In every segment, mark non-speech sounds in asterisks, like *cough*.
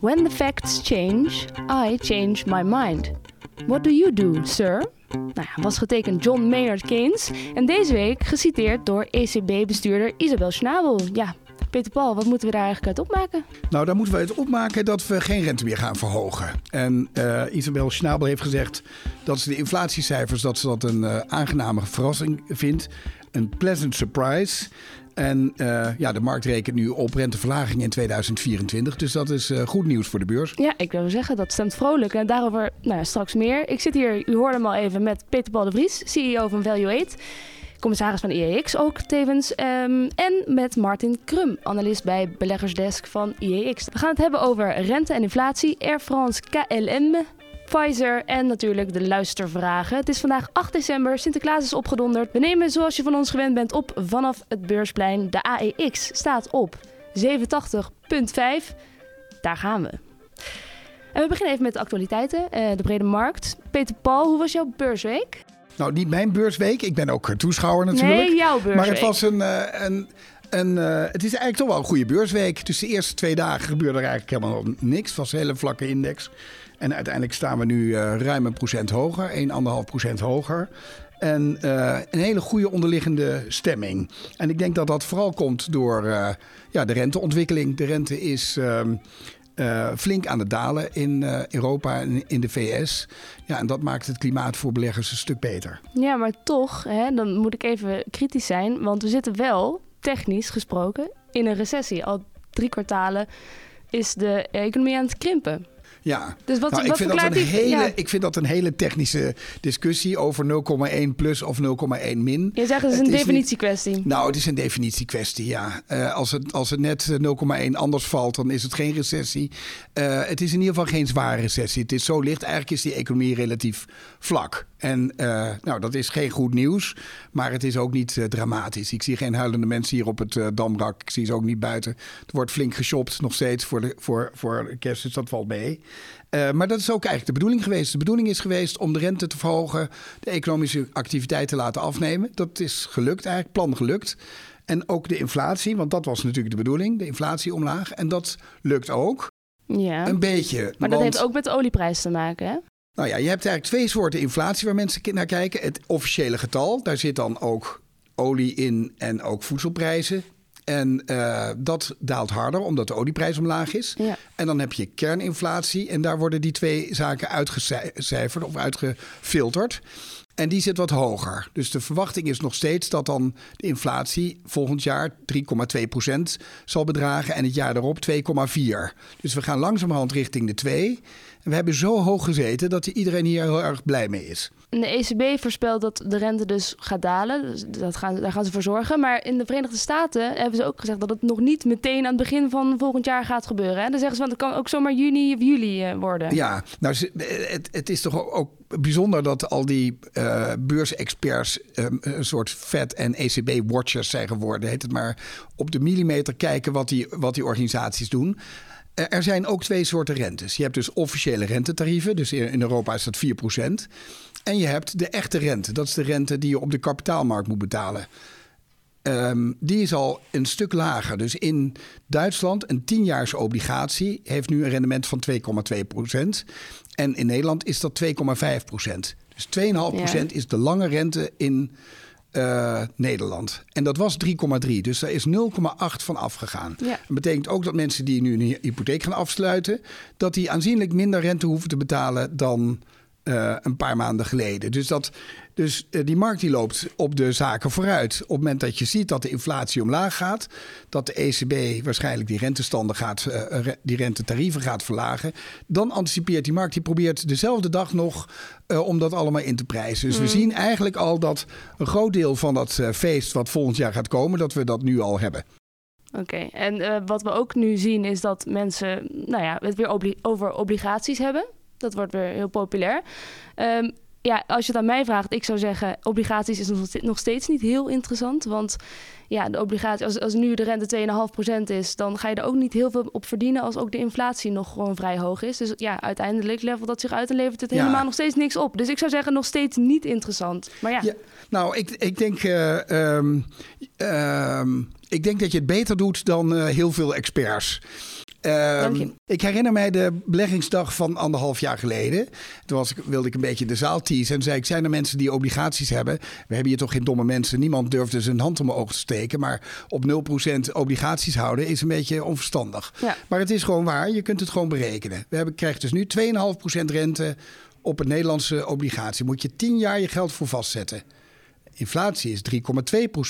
When the facts change, I change my mind. What do you do, sir? Nou ja, was getekend John Maynard Keynes en deze week geciteerd door ECB-bestuurder Isabel Schnabel. Ja, Peter Paul, wat moeten we daar eigenlijk uit opmaken? Nou, daar moeten we uit opmaken dat we geen rente meer gaan verhogen. En uh, Isabel Schnabel heeft gezegd dat ze de inflatiecijfers dat ze dat een uh, aangename verrassing vindt. Een pleasant surprise. En uh, ja, de markt rekent nu op renteverlaging in 2024. Dus dat is uh, goed nieuws voor de beurs. Ja, ik wil zeggen, dat stemt vrolijk. En daarover nou, straks meer. Ik zit hier, u hoorde hem al even, met Peter Paul de Vries, CEO van Value8. Commissaris van IEX ook tevens. Um, en met Martin Krum, analist bij beleggersdesk van IEX. We gaan het hebben over rente en inflatie, Air France, KLM, Pfizer en natuurlijk de luistervragen. Het is vandaag 8 december, Sinterklaas is opgedonderd. We nemen zoals je van ons gewend bent op vanaf het beursplein. De AEX staat op 87,5. Daar gaan we. En we beginnen even met de actualiteiten, uh, de brede markt. Peter Paul, hoe was jouw beursweek? Nou, niet mijn beursweek. Ik ben ook toeschouwer natuurlijk. Nee, jouw beursweek. Maar het was een... Uh, een en uh, het is eigenlijk toch wel een goede beursweek. Dus de eerste twee dagen gebeurde er eigenlijk helemaal niks. Het was een hele vlakke index. En uiteindelijk staan we nu uh, ruim een procent hoger, 1,5 procent hoger. En uh, een hele goede onderliggende stemming. En ik denk dat dat vooral komt door uh, ja, de renteontwikkeling. De rente is uh, flink aan het dalen in Europa en in de VS. Ja, en dat maakt het klimaat voor beleggers een stuk beter. Ja, maar toch, hè, dan moet ik even kritisch zijn. Want we zitten wel, technisch gesproken, in een recessie. Al drie kwartalen is de economie aan het krimpen. Ja, dus wat, nou, wat ik, vind dat een die, hele, ja. ik vind dat een hele technische discussie over 0,1 plus of 0,1 min. Je zegt het is een definitiekwestie. Nou, het is een definitiekwestie, ja. Uh, als, het, als het net 0,1 anders valt, dan is het geen recessie. Uh, het is in ieder geval geen zware recessie. Het is zo licht. Eigenlijk is die economie relatief vlak. En uh, nou, dat is geen goed nieuws, maar het is ook niet uh, dramatisch. Ik zie geen huilende mensen hier op het uh, Damrak. Ik zie ze ook niet buiten. Er wordt flink geshopt nog steeds voor, de, voor, voor kerst, dus dat valt mee. maar dat is ook eigenlijk de bedoeling geweest. De bedoeling is geweest om de rente te verhogen, de economische activiteit te laten afnemen. Dat is gelukt eigenlijk, plan gelukt. En ook de inflatie, want dat was natuurlijk de bedoeling, de inflatie omlaag. En dat lukt ook. Ja. Een beetje. Maar dat heeft ook met de olieprijs te maken, hè? Nou ja, je hebt eigenlijk twee soorten inflatie waar mensen naar kijken. Het officiële getal, daar zit dan ook olie in en ook voedselprijzen. En uh, dat daalt harder omdat de olieprijs omlaag is. Ja. En dan heb je kerninflatie en daar worden die twee zaken uitgecijferd of uitgefilterd. En die zit wat hoger. Dus de verwachting is nog steeds dat dan de inflatie volgend jaar 3,2% zal bedragen en het jaar daarop 2,4%. Dus we gaan langzamerhand richting de 2. En we hebben zo hoog gezeten dat iedereen hier heel erg blij mee is. De ECB voorspelt dat de rente dus gaat dalen. Dus dat gaan, daar gaan ze voor zorgen. Maar in de Verenigde Staten hebben ze ook gezegd dat het nog niet meteen aan het begin van volgend jaar gaat gebeuren. Hè? Dan zeggen ze van het kan ook zomaar juni of juli worden. Ja, nou het, het is toch ook bijzonder dat al die uh, beursexperts um, een soort Fed en ECB-watchers zijn geworden. Heet het maar op de millimeter kijken wat die, wat die organisaties doen. Er zijn ook twee soorten rentes. Je hebt dus officiële rentetarieven, dus in Europa is dat 4%. En je hebt de echte rente, dat is de rente die je op de kapitaalmarkt moet betalen. Um, die is al een stuk lager. Dus in Duitsland, een 10-jaars obligatie heeft nu een rendement van 2,2%. En in Nederland is dat 2,5%. Dus 2,5% ja. is de lange rente in uh, Nederland. En dat was 3,3. Dus daar is 0,8 van afgegaan. Ja. Dat betekent ook dat mensen die nu een hypotheek gaan afsluiten... dat die aanzienlijk minder rente hoeven te betalen dan... Uh, een paar maanden geleden. Dus, dat, dus uh, die markt die loopt op de zaken vooruit. Op het moment dat je ziet dat de inflatie omlaag gaat, dat de ECB waarschijnlijk die rentestanden gaat, uh, die rentetarieven gaat verlagen, dan anticipeert die markt, die probeert dezelfde dag nog om dat allemaal in te prijzen. Dus mm. we zien eigenlijk al dat een groot deel van dat feest wat volgend jaar gaat komen, dat we dat nu al hebben. Oké, okay. en wat we ook nu zien is dat mensen nou ja, het weer obli over obligaties hebben. Dat wordt weer heel populair. Um, ja, als je het aan mij vraagt, ik zou zeggen, obligaties is nog steeds niet heel interessant. Want ja, de obligatie, als, als nu de rente 2,5% is, dan ga je er ook niet heel veel op verdienen als ook de inflatie nog gewoon vrij hoog is. Dus ja, uiteindelijk levelt dat zich uit en levert het Ja. helemaal nog steeds niks op. Dus ik zou zeggen, nog steeds niet interessant. Maar ja, Ja, nou, ik, ik denk. eh, ehm, ehm, ik denk dat je het beter doet dan eh, heel veel experts. Um, ik herinner mij de beleggingsdag van anderhalf jaar geleden. Toen was ik, wilde ik een beetje de zaal teasen. En zei ik, zijn er mensen die obligaties hebben? We hebben hier toch geen domme mensen. Niemand durfde zijn hand om mijn ogen te steken. Maar op 0% obligaties houden is een beetje onverstandig. Ja. Maar het is gewoon waar. Je kunt het gewoon berekenen. We hebben, krijgen dus nu 2,5% rente op een Nederlandse obligatie. Moet je 10 jaar je geld voor vastzetten. Inflatie is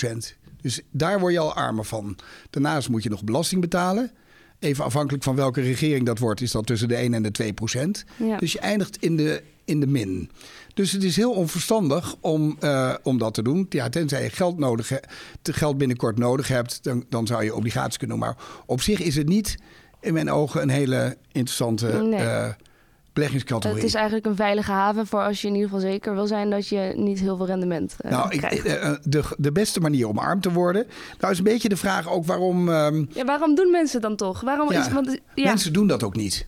3,2%. Dus daar word je al armer van. Daarnaast moet je nog belasting betalen. Even afhankelijk van welke regering dat wordt, is dat tussen de 1 en de 2 procent. Dus je eindigt in de, in de min. Dus het is heel onverstandig om, uh, om dat te doen. Ja, tenzij je geld, nodig geld binnenkort nodig hebt, dan, dan zou je obligaties kunnen doen. Maar op zich is het niet in mijn ogen een hele interessante nee. uh, het is eigenlijk een veilige haven voor als je in ieder geval zeker wil zijn dat je niet heel veel rendement uh, nou, krijgt. Ik, uh, de, de beste manier om arm te worden. Nou is een beetje de vraag ook waarom... Um, ja, waarom doen mensen dan toch? Waarom ja, is, want, ja. Mensen doen dat ook niet.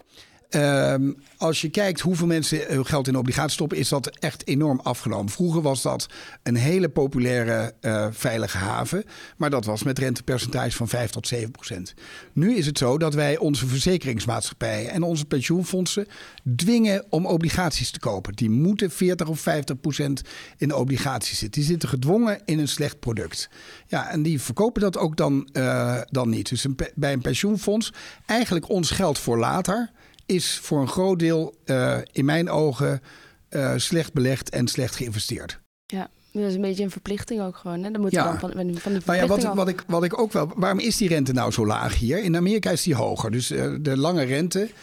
Um, als je kijkt hoeveel mensen hun geld in obligaties stoppen, is dat echt enorm afgenomen. Vroeger was dat een hele populaire uh, veilige haven, maar dat was met rentepercentage van 5 tot 7 procent. Nu is het zo dat wij onze verzekeringsmaatschappijen en onze pensioenfondsen dwingen om obligaties te kopen. Die moeten 40 of 50 procent in obligaties zitten. Die zitten gedwongen in een slecht product. Ja, en die verkopen dat ook dan, uh, dan niet. Dus bij een pensioenfonds eigenlijk ons geld voor later is voor een groot deel uh, in mijn ogen uh, slecht belegd en slecht geïnvesteerd. Ja, dat is een beetje een verplichting ook gewoon. Hè? Dan moet je dan van, van die verplichting nou ja, wat, wat, ik, wat ik ook wel... Waarom is die rente nou zo laag hier? In Amerika is die hoger. Dus uh, de lange rente 4,2.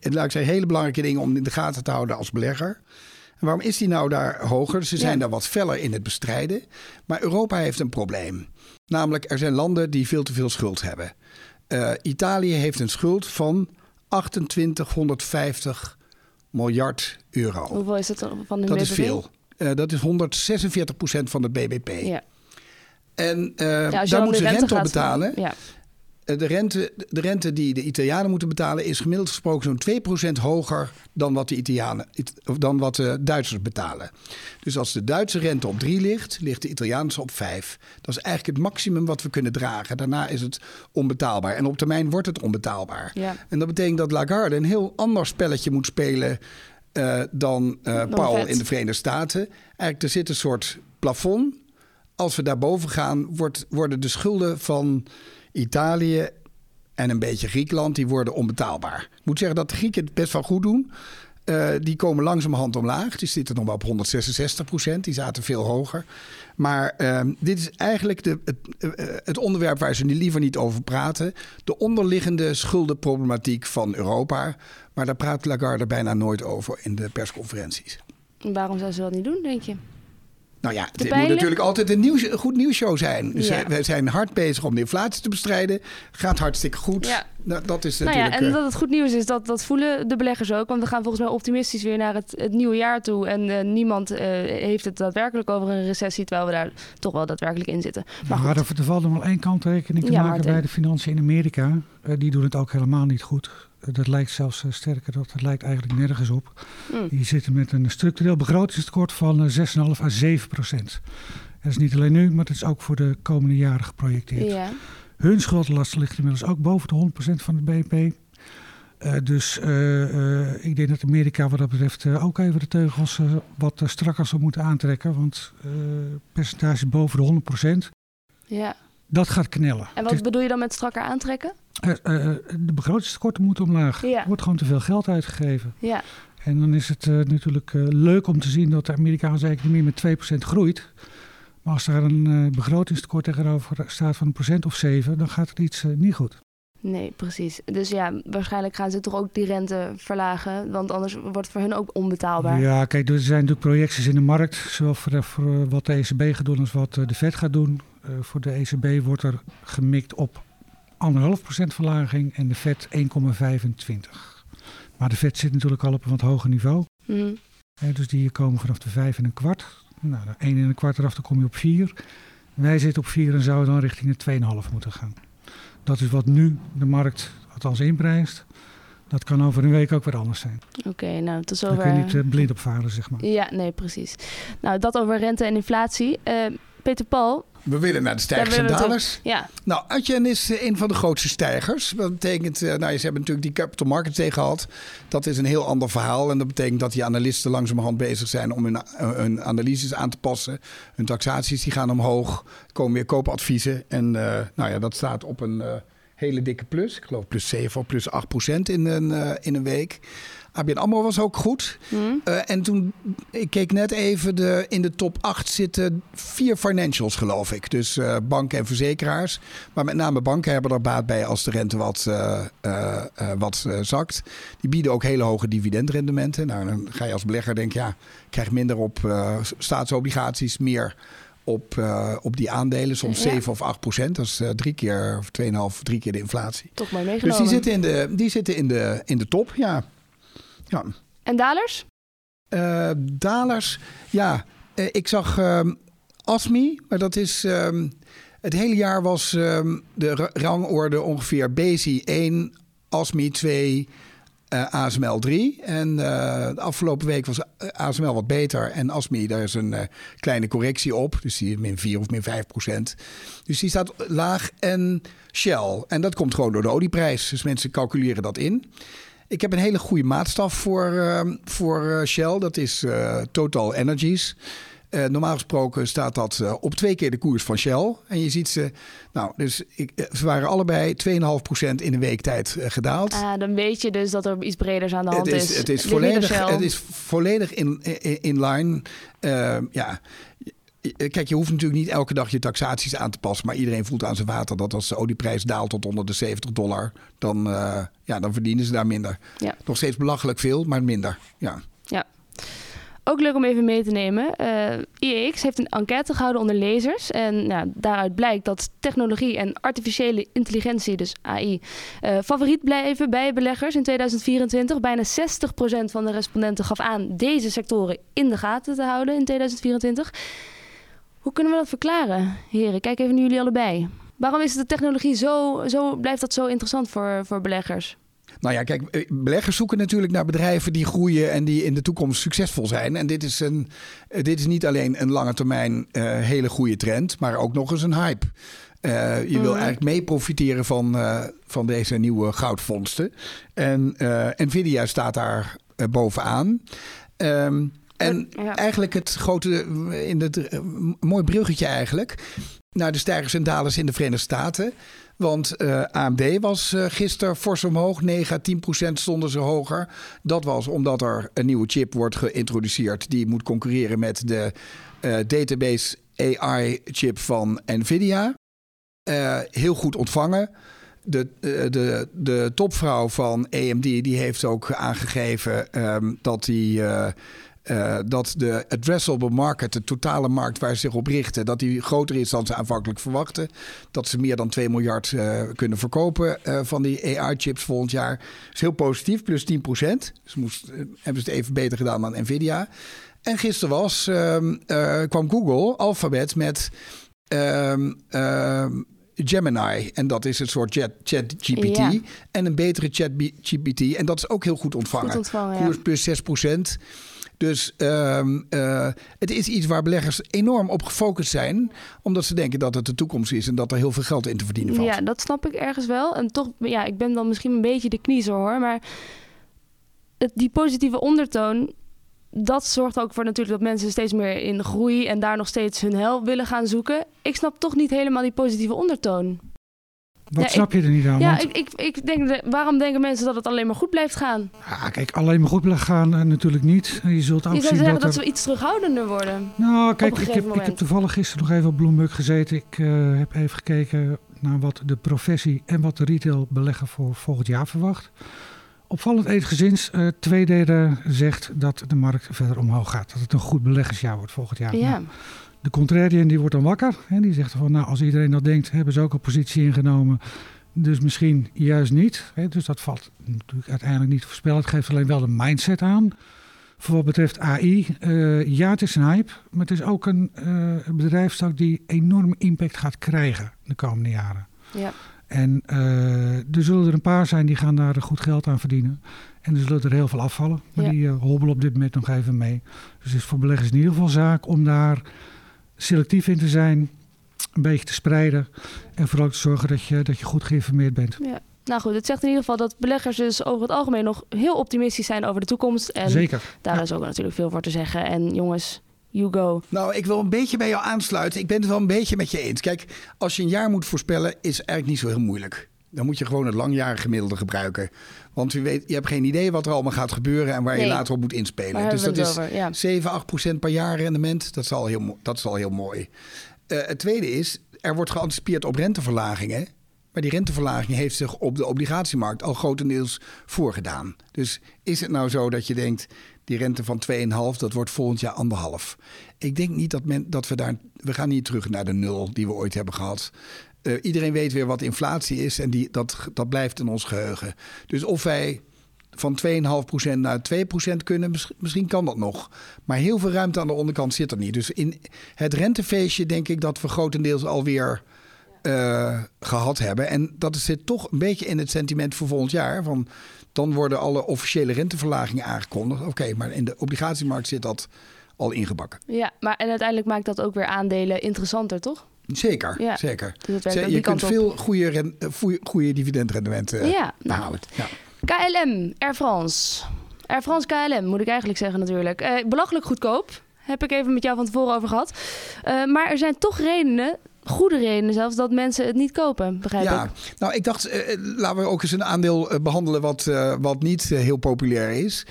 En laat ik zeggen, hele belangrijke dingen om in de gaten te houden als belegger. En waarom is die nou daar hoger? Ze zijn ja. daar wat feller in het bestrijden. Maar Europa heeft een probleem. Namelijk, er zijn landen die veel te veel schuld hebben. Uh, Italië heeft een schuld van 2850 miljard euro. Hoeveel is het van de Dat is veel. Uh, dat is 146 procent van het BBP. Ja. En uh, ja, daar moeten ze rente op betalen. Ja. Eh, de rente, de rente die de Italianen moeten betalen is gemiddeld gesproken zo'n 2% hoger dan wat, de Italianen, dan wat de Duitsers betalen. Dus als de Duitse rente op 3 ligt, ligt de Italiaanse op 5. Dat is eigenlijk het maximum wat we kunnen dragen. Daarna is het onbetaalbaar. En op termijn wordt het onbetaalbaar. Ja. En dat betekent dat Lagarde een heel ander spelletje moet spelen uh, dan uh, Paul in de Verenigde Staten. Eigenlijk, er zit een soort plafond. Als we daarboven gaan, wordt, worden de schulden van Italië en een beetje Griekenland, die worden onbetaalbaar. Ik moet zeggen dat de Grieken het best wel goed doen. Uh, die komen langzamerhand omlaag. Die zitten nog maar op 166 procent. Die zaten veel hoger. Maar uh, dit is eigenlijk de, het, uh, het, onderwerp waar ze liever niet over praten. De onderliggende schuldenproblematiek van Europa. Maar daar praat Lagarde bijna nooit over in de persconferenties. Waarom zou ze dat niet doen, denk je? Nou ja, het moet natuurlijk altijd een, nieuws, een goed nieuwsshow zijn. Dus ja. we zijn hard bezig om de inflatie te bestrijden. Gaat hartstikke goed. Ja. Nou, dat is natuurlijk... Nou ja, en dat het goed nieuws is, dat, dat voelen de beleggers ook. Want we gaan volgens mij optimistisch weer naar het, het nieuwe jaar toe. En uh, niemand uh, heeft het daadwerkelijk over een recessie... terwijl we daar toch wel daadwerkelijk in zitten. Maar, maar er, er valt nog wel één kanttekening te maken bij de financiën in Amerika. Uh, die doen het ook helemaal niet goed dat lijkt zelfs uh, sterker, dat lijkt eigenlijk nergens op. Mm. Die zitten met een structureel begrotingstekort van 6,5 à 7 procent. Dat is niet alleen nu, maar het is ook voor de komende jaren geprojecteerd. Hun schuldenlast ligt inmiddels ook boven de 100 procent van het BNP. Uh, dus uh, ik denk dat Amerika wat dat betreft ook even de teugels wat strakker zou moeten aantrekken. Want percentage boven de 100 procent, ja. Dat gaat knellen. En wat bedoel je dan met strakker aantrekken? Uh, uh, de begrotingstekorten moeten omlaag. Er wordt gewoon te veel geld uitgegeven. Ja. En dan is het uh, natuurlijk leuk om te zien dat de Amerikaanse economie met 2% groeit. Maar als daar een begrotingstekort tegenover staat van een procent of 7, dan gaat het iets niet goed. Nee, precies. Dus ja, waarschijnlijk gaan ze toch ook die rente verlagen. Want anders wordt het voor hun ook onbetaalbaar. Ja, kijk, er zijn natuurlijk projecties in de markt. Zowel voor, voor wat de ECB gaat doen als wat de Fed gaat doen. Voor de ECB wordt er gemikt op anderhalf procent verlaging en de vet 1,25. Maar de vet zit natuurlijk al op een wat hoger niveau. Mm. dus die komen vanaf de 5 en een kwart. Nou, de 1 en een kwart eraf, dan kom je op 4. Wij zitten op 4 en zouden dan richting de 2,5 moeten gaan. Dat is wat nu de markt althans inprijst. Dat kan over een week ook weer anders zijn. Oké, okay, nou tot zover. Daar kun je niet uh, blind op varen, zeg maar. Ja, nee, precies. Nou, dat over rente en inflatie. Uh, Peter Paul, We willen naar de stijgers en dalers. Ja. Nou, Adyen is uh, een van de grootste stijgers. Dat betekent, uh, nou, ze hebben natuurlijk die capital markets day gehad. Dat is een heel ander verhaal. En dat betekent dat die analisten langzamerhand bezig zijn om hun, hun analyses aan te passen. Hun taxaties die gaan omhoog. Komen weer koopadviezen. En nou ja, dat staat op een hele dikke plus. Ik geloof plus 7 of plus 8 procent in een, in een week. ABN AMRO was ook goed. Mm. Uh, en toen, ik keek net even, de, in de top 8 zitten vier financials geloof ik. Dus uh, banken en verzekeraars. Maar met name banken hebben er baat bij als de rente wat, uh, wat zakt. Die bieden ook hele hoge dividendrendementen. Nou, dan ga je als belegger denken, ja, ik krijg minder op staatsobligaties, meer op, uh, op die aandelen. Soms ja. 7 of 8 procent. Dat is uh, drie keer of 2,5, drie keer de inflatie. Toch maar meegenomen. Dus die zitten in de, die zitten in de, in de top, ja. Ja. En dalers? Uh, dalers, ja. Uh, ik zag um, ASMI, maar dat is... Um, het hele jaar was um, de rangorde ongeveer BASI 1, ASMI 2, uh, ASML 3. En de afgelopen week was ASML wat beter. En ASMI, daar is een kleine correctie op. Dus die is min 4 of min 5 procent. Dus die staat laag. En Shell. En dat komt gewoon door de olieprijs. Dus mensen calculeren dat in. Ik heb een hele goede maatstaf voor, uh, voor Shell. Dat is uh, Total Energies. Uh, normaal gesproken staat dat op twee keer de koers van Shell. En je ziet ze, nou, dus ik, ze waren allebei 2,5% in een week tijd gedaald. Ah, dan weet je dus dat er iets breders aan de hand het is. is. Het is, volledig, het is volledig in, in, in line. ja, Kijk, je hoeft natuurlijk niet elke dag je taxaties aan te passen. Maar iedereen voelt aan zijn water dat als de olieprijs daalt tot onder de 70 dollar. dan, uh, ja, dan verdienen ze daar minder. Ja. Nog steeds belachelijk veel, maar minder. Ja. ja. Ook leuk om even mee te nemen. Uh, IEX heeft een enquête gehouden onder lezers. En nou, daaruit blijkt dat technologie en artificiële intelligentie, dus AI, uh, favoriet blijven bij beleggers in 2024. Bijna 60% van de respondenten gaf aan deze sectoren in de gaten te houden in 2024. Hoe kunnen we dat verklaren, heren? Kijk even naar jullie allebei. Waarom is de technologie zo, zo blijft dat zo interessant voor, voor beleggers? Nou ja, kijk, beleggers zoeken natuurlijk naar bedrijven die groeien en die in de toekomst succesvol zijn. En dit is, een, dit is niet alleen een lange termijn uh, hele goede trend, maar ook nog eens een hype. Uh, je mm. wil eigenlijk mee profiteren van, uh, van deze nieuwe goudvondsten. En Nvidia staat daar bovenaan. Um, en ja. eigenlijk het grote, in het, mooi bruggetje eigenlijk, naar de stijgers en dalers in de Verenigde Staten. Want uh, AMD was uh, gisteren fors omhoog, 9 à 10 procent stonden ze hoger. Dat was omdat er een nieuwe chip wordt geïntroduceerd die moet concurreren met de uh, database AI chip van Nvidia. heel goed ontvangen. De, de, de topvrouw van AMD die heeft ook aangegeven um, dat die uh, dat de addressable market, de totale markt waar ze zich op richten, dat die groter is dan ze aanvankelijk verwachten. Dat ze meer dan 2 miljard uh, kunnen verkopen uh, van die AI-chips volgend jaar. Dat is heel positief, plus 10 procent. Dus moest, hebben ze het even beter gedaan dan Nvidia. En gisteren was, ehm, kwam Google, Alphabet, met ehm, ehm, Gemini. En dat is een soort chat, chat GPT. Ja. En een betere chat GPT. En dat is ook heel goed ontvangen. Goed ontvangen Koers ja. plus 6 procent. Dus um, uh, het is iets waar beleggers enorm op gefocust zijn. Omdat ze denken dat het de toekomst is en dat er heel veel geld in te verdienen valt. Ja, dat snap ik ergens wel. En toch, ja, ik ben dan misschien een beetje de kniezer hoor. Maar die positieve ondertoon, dat zorgt ook voor natuurlijk dat mensen steeds meer in groei en daar nog steeds hun hel willen gaan zoeken. Ik snap toch niet helemaal die positieve ondertoon. Wat ja, snap je er niet aan? Ja, Want... ik, ik, ik denk, de, waarom denken mensen dat het alleen maar goed blijft gaan? Ja, kijk, alleen maar goed blijft gaan uh, natuurlijk niet. Je zult ook je zou zeggen dat, dat er... ze iets terughoudender worden. Nou, kijk, ik heb, ik heb toevallig gisteren nog even op Bloomberg gezeten. Ik uh, heb even gekeken naar wat de professie en wat de retailbelegger voor volgend jaar verwacht. Opvallend eensgezins, uh, twee derde zegt dat de markt verder omhoog gaat. Dat het een goed beleggersjaar wordt volgend jaar. Ja. Nou, de contrarian die wordt dan wakker. Hè, die zegt van, nou, als iedereen dat denkt, hebben ze ook een positie ingenomen. Dus misschien juist niet. Hè? Dus dat valt natuurlijk uiteindelijk niet te voorspellen. Het geeft alleen wel de mindset aan. Voor wat betreft AI, uh, ja, het is een hype. Maar het is ook een uh, bedrijfstak die enorm impact gaat krijgen de komende jaren. Ja. En uh, er zullen er een paar zijn die gaan daar goed geld aan verdienen. En er zullen er heel veel afvallen. Maar ja. die hobbelen op dit moment nog even mee. Dus het is voor beleggers in ieder geval zaak om daar selectief in te zijn een beetje te spreiden. En vooral te zorgen dat je, dat je goed geïnformeerd bent. Ja. Nou goed, het zegt in ieder geval dat beleggers dus over het algemeen nog heel optimistisch zijn over de toekomst. En Zeker. Daar is ook natuurlijk veel voor te zeggen. En jongens, you go. Nou, ik wil een beetje bij jou aansluiten. Ik ben het wel een beetje met je eens. Kijk, als je een jaar moet voorspellen, is eigenlijk niet zo heel moeilijk. Dan moet je gewoon het langjarige gemiddelde gebruiken. Want je, weet, je hebt geen idee wat er allemaal gaat gebeuren en waar je later op moet inspelen. Dus dat is over, ja. 7, 8 procent per jaar rendement. Dat is al heel, dat is al heel mooi. Uh, het tweede is, er wordt geanticipeerd op renteverlagingen. Maar die renteverlaging heeft zich op de obligatiemarkt al grotendeels voorgedaan. Dus is het nou zo dat je denkt, die rente van 2,5, dat wordt volgend jaar anderhalf. Ik denk niet dat, men, dat we daar. We gaan niet terug naar de nul die we ooit hebben gehad. Uh, iedereen weet weer wat inflatie is en die, dat, dat blijft in ons geheugen. Dus of wij van 2,5% naar 2% kunnen, misschien kan dat nog. Maar heel veel ruimte aan de onderkant zit er niet. Dus in het rentefeestje denk ik dat we grotendeels alweer uh, gehad hebben. En dat zit toch een beetje in het sentiment voor volgend jaar. Van, dan worden alle officiële renteverlagingen aangekondigd. Oké, maar in de obligatiemarkt zit dat al ingebakken. Ja, maar en uiteindelijk maakt dat ook weer aandelen interessanter, toch? Zeker, ja. zeker. Dus je kunt veel goede, ren, goede dividendrendementen ja, nou. Ja. KLM, Air France. Air France KLM moet ik eigenlijk zeggen natuurlijk. Uh, belachelijk goedkoop. Heb ik even met jou van tevoren over gehad. Uh, maar er zijn toch redenen goede redenen zelfs dat mensen het niet kopen, begrijp ja, ik. Nou, ik dacht, uh, laten we ook eens een aandeel behandelen wat, uh, wat niet heel populair is.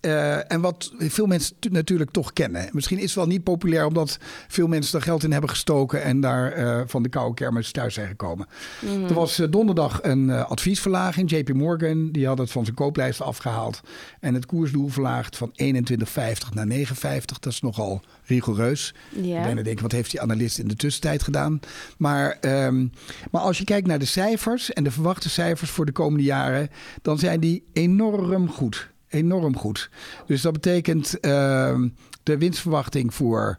Uh, en wat veel mensen natuurlijk toch kennen. Misschien is het wel niet populair omdat veel mensen er geld in hebben gestoken en daar uh, van de koude kermis thuis zijn gekomen. Mm. Er was uh, donderdag een adviesverlaging. JP Morgan die had het van zijn kooplijst afgehaald en het koersdoel verlaagd van 21,50 naar 9,50. Dat is nogal rigoureus. Yeah. Ik denk, wat heeft die analist in de tussentijd gedaan? Maar, um, maar als je kijkt naar de cijfers en de verwachte cijfers voor de komende jaren, dan zijn die enorm goed enorm goed. Dus dat betekent uh, de winstverwachting voor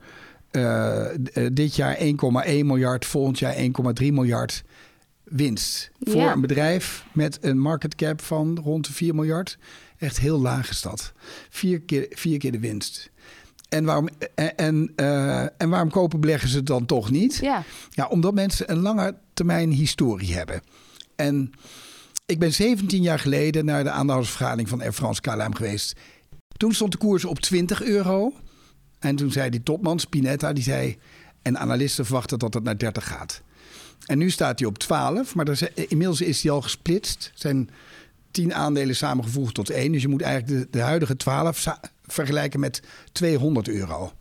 uh, dit jaar 1,1 miljard, volgend jaar 1,3 miljard winst. Voor een bedrijf met een market cap van rond de 4 miljard. Echt heel laag is dat. Vier keer, vier keer de winst. En waarom, en, uh, en waarom kopen beleggers het dan toch niet? Ja. ja, omdat mensen een lange termijn historie hebben. En ik ben 17 jaar geleden naar de aandeelhoudersvergadering van Air France KLM geweest. Toen stond de koers op 20 euro. En toen zei die topman, Spinetta, die zei... en analisten verwachten dat het naar 30 gaat. En nu staat hij op 12, maar inmiddels is hij al gesplitst. Zijn 10 aandelen samengevoegd tot één. Dus je moet eigenlijk de, huidige 12 vergelijken met 200 euro.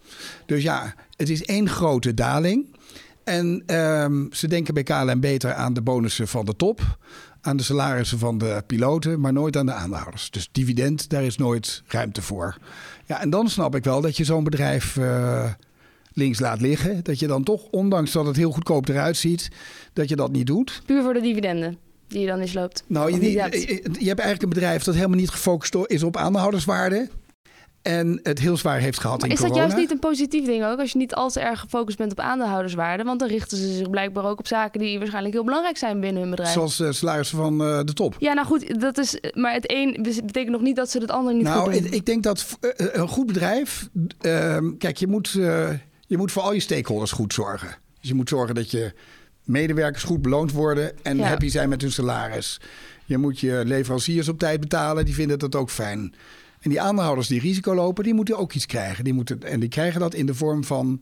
Dus ja, het is één grote daling. En um, ze denken bij KLM beter aan de bonussen van de top aan de salarissen van de piloten, maar nooit aan de aandeelhouders. Dus dividend, daar is nooit ruimte voor. Ja, en dan snap ik wel dat je zo'n bedrijf uh, links laat liggen. Dat je dan toch, ondanks dat het heel goedkoop eruit ziet, dat je dat niet doet. Puur voor de dividenden die je dan eens loopt. Nou, je, je, je, hebt eigenlijk een bedrijf dat helemaal niet gefocust is op aandeelhouderswaarde. En het heel zwaar heeft gehad maar in is dat juist niet een positief ding ook? Als je niet al te erg gefocust bent op aandeelhouderswaarde. Want dan richten ze zich blijkbaar ook op zaken die waarschijnlijk heel belangrijk zijn binnen hun bedrijf. Zoals uh, salarissen van uh, de top. Ja, nou goed, dat is, maar het een betekent nog niet dat ze het ander niet nou, goed doen. Nou, ik denk dat uh, een goed bedrijf... Ehm, kijk, je moet, je moet voor al je stakeholders goed zorgen. Dus je moet zorgen dat je medewerkers goed beloond worden... en ja. happy zijn met hun salaris. Je moet je leveranciers op tijd betalen. Die vinden dat ook fijn. En die aandeelhouders die risico lopen, die moeten ook iets krijgen. Die moeten, en die krijgen dat in de vorm van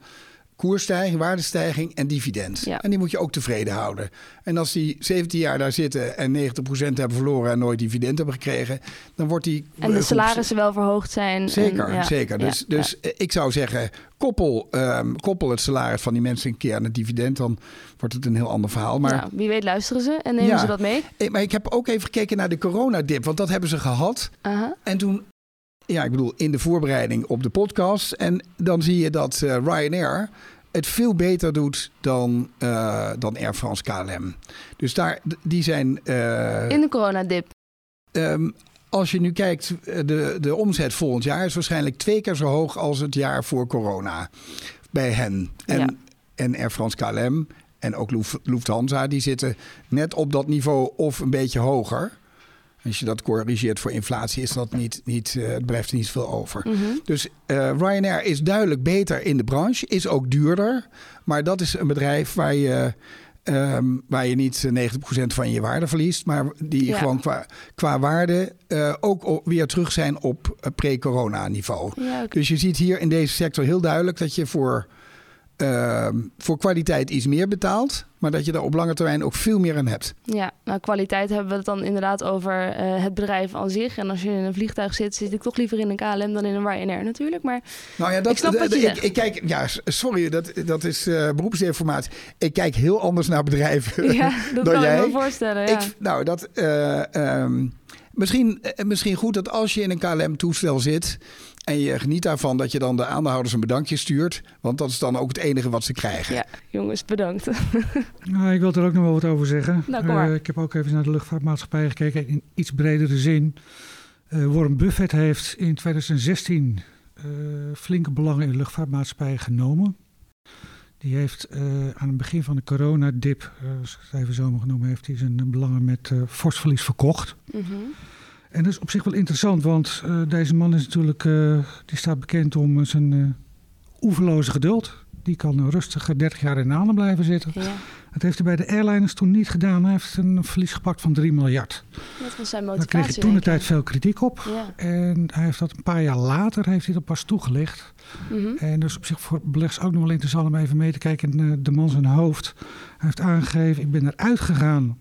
koersstijging, waardestijging en dividend. Ja. En die moet je ook tevreden houden. En als die 17 jaar daar zitten en 90% hebben verloren en nooit dividend hebben gekregen, dan wordt die. En de salarissen wel verhoogd zijn. Zeker, en, ja. zeker. Dus, ja, dus ik zou zeggen, koppel, um, koppel het salaris van die mensen een keer aan het dividend, dan wordt het een heel ander verhaal. Maar nou, wie weet luisteren ze en nemen ze dat mee. Maar ik heb ook even gekeken naar de coronadip, want dat hebben ze gehad. Uh -huh. En toen ja, ik bedoel, in de voorbereiding op de podcast. En dan zie je dat uh, Ryanair het veel beter doet dan, uh, dan Air France KLM. Dus daar, die zijn... Uh, in de coronadip. Um, als je nu kijkt, de, de omzet volgend jaar is waarschijnlijk twee keer zo hoog als het jaar voor corona bij hen. En, ja. en Air France KLM en ook Lufthansa, die zitten net op dat niveau of een beetje hoger. Als je dat corrigeert voor inflatie, is dat niet, niet, uh, blijft er niet veel over. Mhm. Dus uh, Ryanair is duidelijk beter in de branche, is ook duurder. Maar dat is een bedrijf waar je, um, waar je niet 90% van je waarde verliest. Maar die Ja. gewoon qua, qua waarde uh, ook weer terug zijn op pre-corona niveau. Ja. Dus je ziet hier in deze sector heel duidelijk dat je voor, ehm, voor kwaliteit iets meer betaalt. Maar dat je daar op lange termijn ook veel meer aan hebt. Ja, nou kwaliteit hebben we het dan inderdaad over eh, het bedrijf aan zich. En als je in een vliegtuig zit, zit ik toch liever in een KLM dan in een Ryanair natuurlijk. Maar Nou ja, dat, Ik snap wat je ik, kijk, ja, sorry, dat, dat is eh beroepsinformatie. Ik kijk heel anders naar bedrijven. *laughs* ja, *laughs* dat Dan kan jij? ik me voorstellen. Ja. Ik, nou, dat. eh, ehm, misschien, misschien goed dat als je in een KLM-toestel zit. En je geniet daarvan dat je dan de aandeelhouders een bedankje stuurt. Want dat is dan ook het enige wat ze krijgen. ja, jongens, bedankt. *laughs* Nou, ik wil er ook nog wel wat over zeggen. Nou, kom maar. Eh, ik heb ook even naar de luchtvaartmaatschappij gekeken in iets bredere zin. Eh, Warren Buffett heeft in 2016 eh, flinke belangen in de luchtvaartmaatschappij genomen. Die heeft eh, aan het begin van de coronadip, eh, als ik het even zo mag noemen, heeft hij zijn belangen met eh fors verlies verkocht. Mhm. En dat is op zich wel interessant, want eh, deze man is natuurlijk, eh, die staat bekend om eh, zijn eh oeverloze geduld. Die kan rustig eh, 30 jaar in de aandacht blijven zitten. Ja, Dat heeft hij bij de airliners toen niet gedaan. Hij heeft een verlies gepakt van 3 miljard. dat was zijn Daar motivatie. kreeg hij toen de tijd veel kritiek op. Ja. En hij heeft dat een paar jaar later heeft hij dat pas toegelicht. Mhm. En dus op zich voor beleggers ook nog wel interessant om even mee te kijken in de man zijn hoofd. Hij heeft aangegeven, ik ben eruit gegaan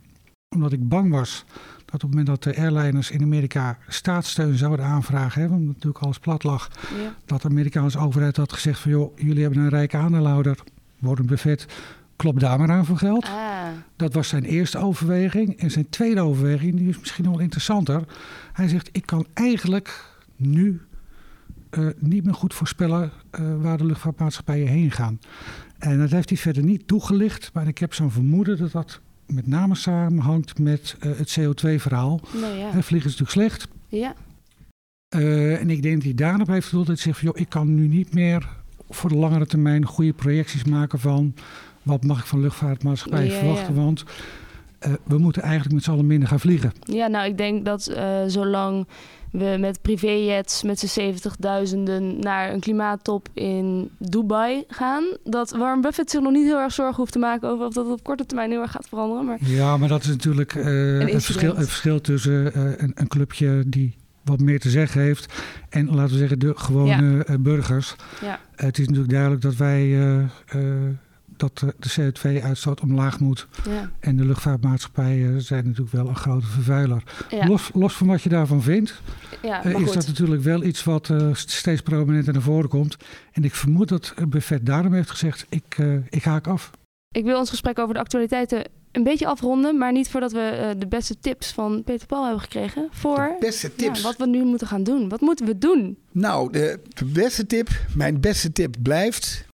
omdat ik bang was dat op het moment dat de airliners in Amerika staatssteun zouden aanvragen, hè, omdat natuurlijk alles plat lag, ja. dat de Amerikaanse overheid had gezegd van joh, jullie hebben een rijke aandeelhouder, Warren Buffett, klop daar maar aan voor geld. Ah, Dat was zijn eerste overweging. En zijn tweede overweging, die is misschien nog wel interessanter. Hij zegt, ik kan eigenlijk nu eh, niet meer goed voorspellen eh, waar de luchtvaartmaatschappijen heen gaan. En dat heeft hij verder niet toegelicht. Maar ik heb zo'n vermoeden dat dat met name samenhangt met eh, het CO2-verhaal. nou ja. Vliegen is natuurlijk slecht. Ja, Eh, en ik denk dat hij daarop heeft bedoeld dat hij zegt van, joh, ik kan nu niet meer voor de langere termijn goede projecties maken van wat mag ik van Ja, ja. verwachten. Want eh, we moeten eigenlijk met z'n allen minder gaan vliegen. ja, nou ik denk dat zolang we met privéjets met z'n 70.000 naar een klimaattop in Dubai gaan, dat Warren Buffett zich nog niet heel erg zorgen hoeft te maken over of dat op korte termijn heel erg gaat veranderen. Maar Ja, maar dat is natuurlijk eh, incident. verschil, een verschil tussen eh, een, een clubje die wat meer te zeggen heeft en laten we zeggen de gewone eh, burgers. ja, het is natuurlijk duidelijk dat wij dat eh, de CO2-uitstoot omlaag moet. ja, En de luchtvaartmaatschappijen zijn natuurlijk wel een grote vervuiler. ja, Los, los van wat je daarvan vindt, ja eh, is goed. dat natuurlijk wel iets wat eh, st- steeds prominenter naar voren komt. En ik vermoed dat Buffett daarom heeft gezegd, ik, eh, ik haak af. Ik wil ons gesprek over de actualiteiten een beetje afronden, maar niet voordat we de beste tips van Peter Paul hebben gekregen voor Beste ja, tips. wat we nu moeten gaan doen. Wat moeten we doen? Nou, de beste tip, mijn beste tip blijft...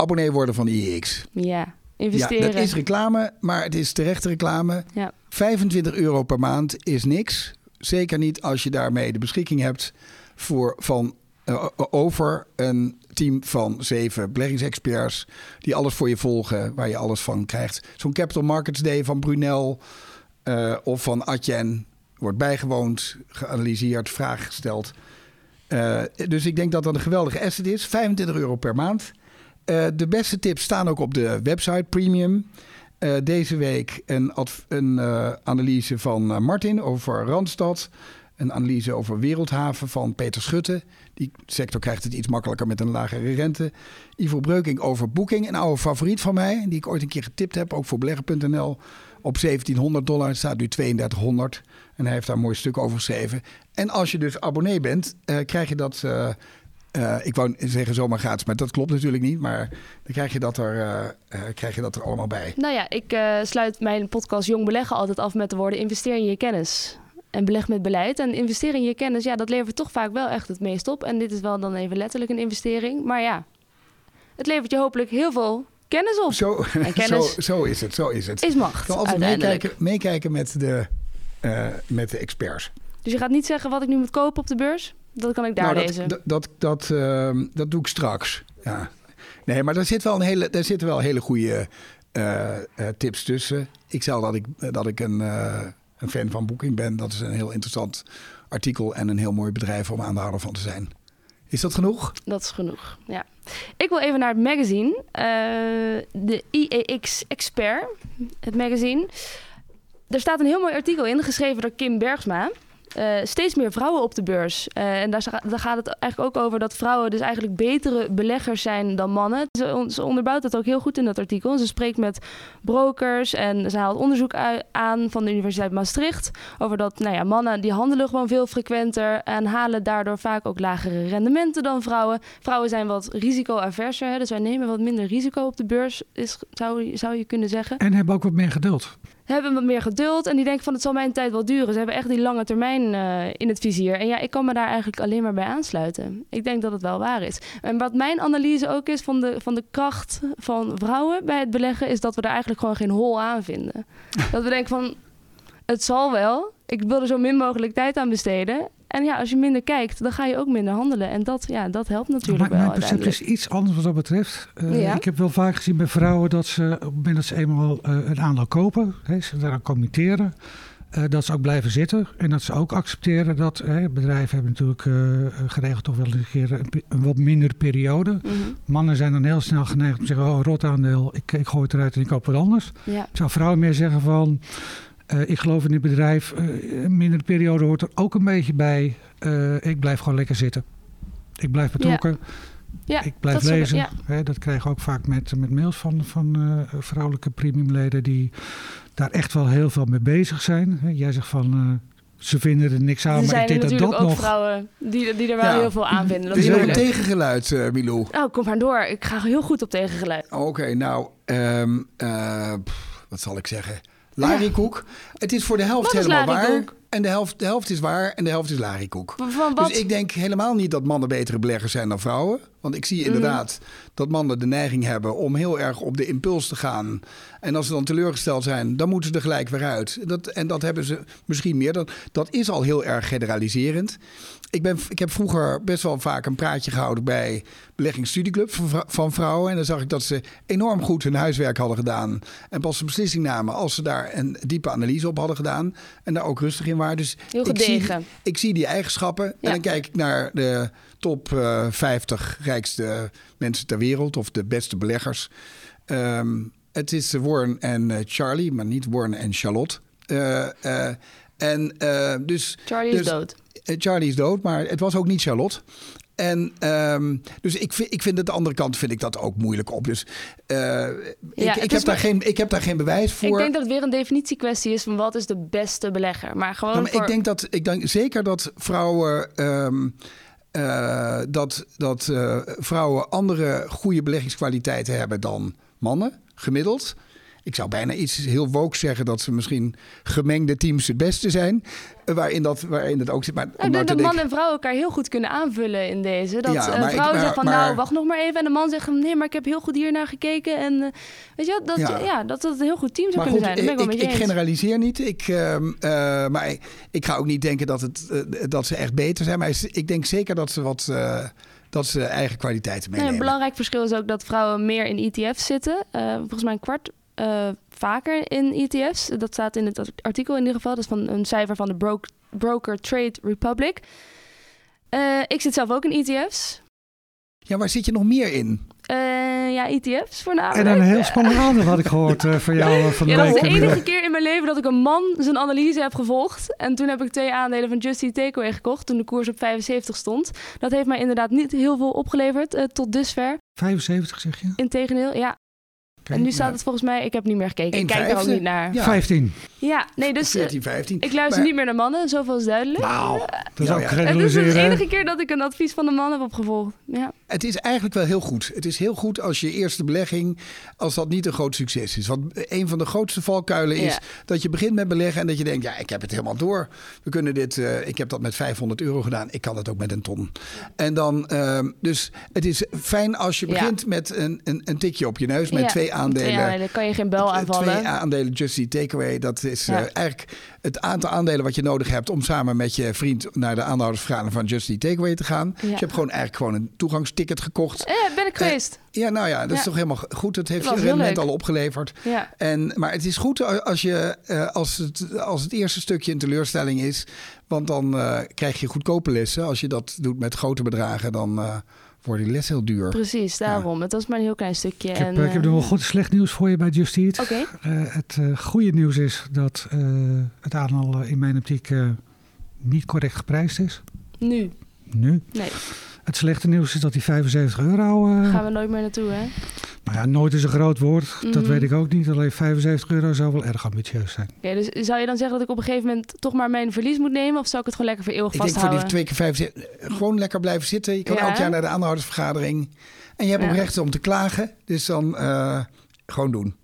abonnee worden van IEX. Ja, investeren. Ja, dat is reclame, maar het is terechte reclame. Ja. 25 euro per maand is niks. Zeker niet als je daarmee de beschikking hebt voor van eh, over een team van zeven beleggingsexperts die alles voor je volgen, waar je alles van krijgt. Zo'n Capital Markets Day van Brunel eh, of van Atjen wordt bijgewoond, geanalyseerd, vragen gesteld. Eh, dus ik denk dat dat een geweldige asset is. 25 euro per maand. Eh, de beste tips staan ook op de website Premium. Eh, deze week een, een eh, analyse van Martin over Randstad. Een analyse over Wereldhaven van Peter Schutte. Die sector krijgt het iets makkelijker met een lagere rente. Ivo Breuking over Booking, een oude favoriet van mij. Die ik ooit een keer getipt heb, ook voor belegger.nl. Op 1700 dollar, staat nu 3200. En hij heeft daar een mooi stuk over geschreven. En als je dus abonnee bent, krijg je dat... eh, ik wou zeggen zomaar gratis, maar dat klopt natuurlijk niet. Maar dan krijg je dat er, eh, eh, krijg je dat er allemaal bij. Nou ja, ik sluit mijn podcast Jong Beleggen altijd af met de woorden investeer in je kennis. En beleg met beleid. En investeren in je kennis, ja, dat levert toch vaak wel echt het meest op. En dit is wel dan even letterlijk een investering. Maar ja, het levert je hopelijk heel veel kennis op. Zo, *laughs* kennis zo, zo is het, zo is het. is macht, Gewoon altijd meekijken, meekijken met, de, met de experts. Dus je gaat niet zeggen wat ik nu moet kopen op de beurs? Dat kan ik daar nou, lezen. dat, dat, dat, dat, ehm, dat doe ik straks. Ja. Nee, maar daar, zit wel een hele, daar zitten wel hele goede eh, eh, tips tussen. Ik zal dat ik, dat ik een, eh, een fan van Booking bent, dat is een heel interessant artikel en een heel mooi bedrijf om aandeelhouder van te zijn. Is dat genoeg? Dat is genoeg, ja. Ik wil even naar het magazine. Uh, de IEX Expert, het magazine. Er staat een heel mooi artikel in, geschreven door Kim Bergsma. Uh, steeds meer vrouwen op de beurs. Uh, en daar, daar, gaat het eigenlijk ook over dat vrouwen dus eigenlijk betere beleggers zijn dan mannen. Ze, onderbouwt het ook heel goed in dat artikel. Ze spreekt met brokers en ze haalt onderzoek aan van de Universiteit Maastricht. Over dat nou ja, mannen die handelen gewoon veel frequenter en halen daardoor vaak ook lagere rendementen dan vrouwen. Vrouwen zijn wat risicoaverser, dus wij nemen wat minder risico op de beurs, zou, zou je kunnen zeggen. En hebben ook wat meer geduld hebben wat meer geduld en die denken van het zal mijn tijd wel duren. Ze hebben echt die lange termijn uh, in het vizier. En ja, ik kan me daar eigenlijk alleen maar bij aansluiten. Ik denk dat het wel waar is. En wat mijn analyse ook is van de, van de kracht van vrouwen bij het beleggen, is dat we er eigenlijk gewoon geen hol aan vinden. *laughs* dat we denken van het zal wel. Ik wil er zo min mogelijk tijd aan besteden. En ja, als je minder kijkt, dan ga je ook minder handelen. En dat, ja, dat helpt natuurlijk maar, wel. Mijn perceptie is iets anders wat dat betreft. Uh, Ik heb wel vaak gezien bij vrouwen dat ze op het moment dat ze eenmaal uh, een aandeel kopen, hè, ze daaraan committeren. Uh, dat ze ook blijven zitten en dat ze ook accepteren dat hè, bedrijven hebben natuurlijk geregeld toch wel een keer een, een wat mindere periode. Mm -hmm. Mannen zijn dan heel snel geneigd om te zeggen: Oh, rot aandeel, ik, ik gooi het eruit en ik koop wat anders. Ja. Zou vrouwen meer zeggen van. Uh, ik geloof in dit bedrijf. Uh, een mindere periode hoort er ook een beetje bij. Uh, ik blijf gewoon lekker zitten. Ik blijf betrokken. Ja. Ja, ik blijf dat lezen. Ja. dat krijg ik ook vaak met, met mails van, van vrouwelijke premiumleden die daar echt wel heel veel mee bezig zijn. Jij zegt van ze vinden er niks aan, er maar ik denk dat dat ook nog... vrouwen die, die er wel heel veel aan vinden. Dat is nog een tegengeluid, uh, Milou? Oh, kom maar door. Ik ga heel goed op tegengeluid. Oké, okay, nou, um, uh, wat zal ik zeggen? Larikoek. Het is voor de helft helemaal waar. En de helft, de helft is waar en de helft is larikoek. Dus ik denk helemaal niet dat mannen betere beleggers zijn dan vrouwen. Want ik zie mhm. inderdaad dat mannen de neiging hebben om heel erg op de impuls te gaan. En als ze dan teleurgesteld zijn, dan moeten ze er gelijk weer uit. Dat, en dat hebben ze misschien meer. Dat, dat is al heel erg generaliserend. Ik, ben, ik heb vroeger best wel vaak een praatje gehouden bij beleggingsstudieclubs van, van vrouwen. En dan zag ik dat ze enorm goed hun huiswerk hadden gedaan. En pas een beslissing namen als ze daar een diepe analyse op hadden gedaan. En daar ook rustig in waren. Dus Heel ik zie, ik zie die eigenschappen. Ja. En dan kijk ik naar de top uh, 50 rijkste mensen ter wereld. Of de beste beleggers. Um, het is Warren en uh, Charlie, maar niet Warren en Charlotte. Uh, en, dus, Charlie dus, is dood. Charlie is dood, maar het was ook niet Charlotte. En um, dus ik vind, ik vind het de andere kant vind ik dat ook moeilijk op. Dus uh, ja, ik, ik, heb daar geen, ik heb daar geen bewijs voor. Ik denk dat het weer een definitiekwestie is van wat is de beste belegger. Maar gewoon. Ja, maar voor... Ik denk dat ik denk zeker dat vrouwen. Um, uh, dat dat uh, vrouwen andere goede beleggingskwaliteiten hebben dan mannen, gemiddeld. Ik zou bijna iets heel woke zeggen dat ze misschien gemengde teams het beste zijn. Eh, waarin dat, waarin dat ook zit. Maar ik denk dat man en vrouw elkaar heel goed kunnen aanvullen in deze. Dat ja, een vrouw zegt van nou, wacht nog maar even. En de man zegt nee, maar ik heb heel goed hier naar gekeken. En uh, weet je, dat, ja. ja. dat het een heel goed team zou maar kunnen goed, zijn. ik, ik, ik generaliseer niet. Ik, uh, uh, maar ik, ik, ga ook niet denken dat, het, dat ze echt beter zijn. Maar ik denk zeker dat ze wat dat ze eigen kwaliteiten meenemen. Nee, een belangrijk verschil is ook dat vrouwen meer in ETF's zitten. Uh, volgens mij een kwart uh, vaker in ETF's. Dat staat in het artikel in ieder geval. Dat is van een cijfer van de Bro Broker Trade Republic. Uh, ik zit zelf ook in ETF's. Ja, waar zit je nog meer in? Uh, ja, ETF's voornamelijk. En een heel spannend aandeel had ik gehoord uh, van jou van de ja. Dat is de enige keer in mijn leven dat ik een man zijn analyse heb gevolgd. En toen heb ik twee aandelen van Just Eat Takeaway gekocht toen de koers op 75 stond. Dat heeft mij inderdaad niet heel veel opgeleverd tot dusver. 75 zeg je? Integendeel, ja. Okay, en nu staat ja. het volgens mij, ik heb niet meer gekeken. Ik kijk er ook niet naar. Ja. 15. Ja, nee, dus 14, 15. ik luister maar, niet meer naar mannen, zoveel is duidelijk. Nou, dat is nou, ook ja. Het is de enige keer dat ik een advies van een man heb opgevolgd. Ja. Het is eigenlijk wel heel goed. Het is heel goed als je eerste belegging, als dat niet een groot succes is. Want een van de grootste valkuilen is dat je begint met beleggen en dat je denkt, ja, ik heb het helemaal door. We kunnen dit, uh, ik heb dat met 500 euro gedaan. Ik kan dat ook met een ton. En dan, uh, dus het is fijn als je begint met een, een, een, tikje op je neus met twee aandelen. Ja, dan kan je geen bel aanvallen. Twee aandelen Just Takeaway, dat is uh, eigenlijk het aantal aandelen wat je nodig hebt om samen met je vriend naar de aandeelhoudersvergadering van Just Eat Takeaway te gaan. Dus je hebt gewoon eigenlijk gewoon een toegangsticket gekocht. Eh, ben ik geweest. ja, nou ja, dat is toch helemaal goed. Het heeft je rendement al opgeleverd. Ja. En, maar het is goed als, je, als, het, als het eerste stukje een teleurstelling is. Want dan krijg je goedkope lessen. Als je dat doet met grote bedragen, dan worden die les heel duur. Precies, daarom. Het was maar een heel klein stukje. Ik heb, en, ik heb nog wel goed slecht nieuws voor je bij Just Eat. Oké. Uh, het uh, goede nieuws is dat uh, het aandeel in mijn optiek niet correct geprijsd is. Nu? Nu? Nee. Het slechte nieuws is dat die 75 euro... Gaan we nooit meer naartoe, hè? Nou ja, nooit is een groot woord. Dat mhm. weet ik ook niet. Alleen 75 euro zou wel erg ambitieus zijn. Oké, dus zou je dan zeggen dat ik op een gegeven moment toch maar mijn verlies moet nemen? Of zou ik het gewoon lekker voor eeuwig vasthouden? Ik denk voor die twee keer 75... Gewoon lekker blijven zitten. Je kan elk jaar naar de aandeelhoudersvergadering. En je hebt ook recht om te klagen. Dus dan uh, gewoon doen.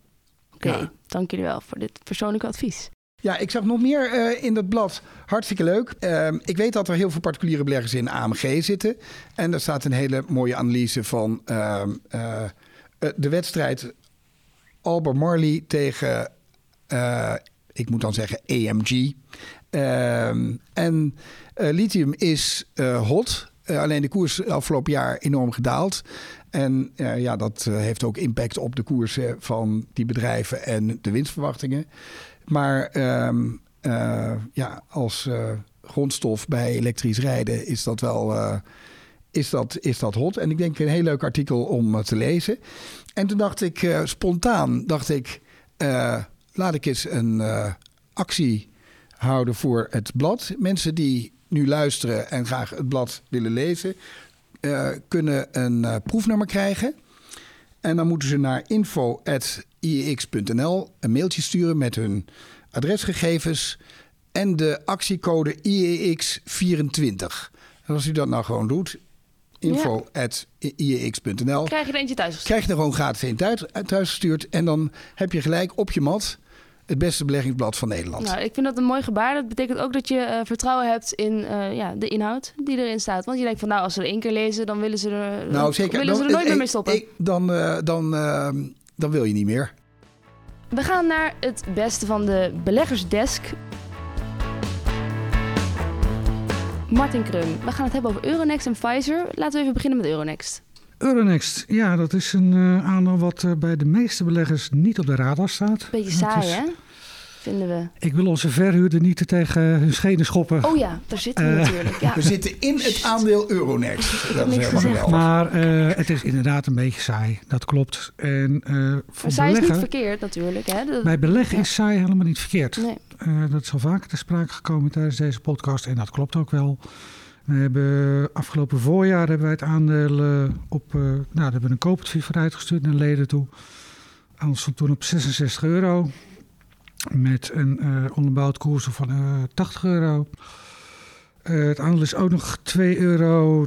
Oké, dank jullie wel voor dit persoonlijke advies. Ja, ik zag nog meer uh, in dat blad. Hartstikke leuk. Uh, ik weet dat er heel veel particuliere beleggers in AMG zitten. En daar staat een hele mooie analyse van uh, de wedstrijd Albert Marley tegen, ik moet dan zeggen, AMG. Ehm, en lithium is hot. alleen de koers afgelopen jaar enorm gedaald. En ja, dat heeft ook impact op de koersen van die bedrijven en de winstverwachtingen. Maar um, ja, als uh, grondstof bij elektrisch rijden is dat wel uh, is dat, is dat hot. En ik denk een heel leuk artikel om te lezen. En toen dacht ik spontaan, dacht ik, laat ik eens een actie houden voor het blad. Mensen die nu luisteren en graag het blad willen lezen, kunnen een proefnummer krijgen. En dan moeten ze naar info.iex.nl een mailtje sturen met hun adresgegevens en de actiecode IEX24. En als u dat nou gewoon doet, info.iex.nl. Krijg je er eentje thuis Krijg je er gewoon gratis een thuis, thuis gestuurd. En dan heb je gelijk op je mat het beste beleggingsblad van Nederland. Nou, ik vind dat een mooi gebaar. Dat betekent ook dat je uh, vertrouwen hebt in uh, ja, de inhoud die erin staat. Want je denkt van nou, als ze er één keer lezen, dan willen ze er, nou, zeker. Willen dan, ze er nooit meer mee stoppen. Ik, dan, uh, dan, dan wil je niet meer. We gaan naar het beste van de beleggersdesk. Martin Krum, we gaan het hebben over Euronext en Pfizer. Laten we even beginnen met Euronext. Euronext, ja, dat is een uh, aandeel wat uh, bij de meeste beleggers niet op de radar staat. Beetje saai, hè? Vinden we. Ik wil onze verhuurder niet tegen hun schenen schoppen. Oh ja, daar zitten we uh, natuurlijk. Ja. We zitten in het aandeel Euronext. Dat is helemaal Maar het is inderdaad een beetje saai, dat klopt. En, voor saai is niet verkeerd natuurlijk. Hè? Dat, bij beleggen is saai helemaal niet verkeerd. Nee. dat is al vaker ter sprake gekomen tijdens deze podcast en dat klopt ook wel. We hebben afgelopen voorjaar hebben wij het aandeel op. Uh, nou, daar hebben we een koopadvies voor uitgestuurd naar leden toe. Aandeel stond toen op 66 euro. Met een uh, onderbouwd koers van 80 euro. het aandeel is ook nog 2,22 euro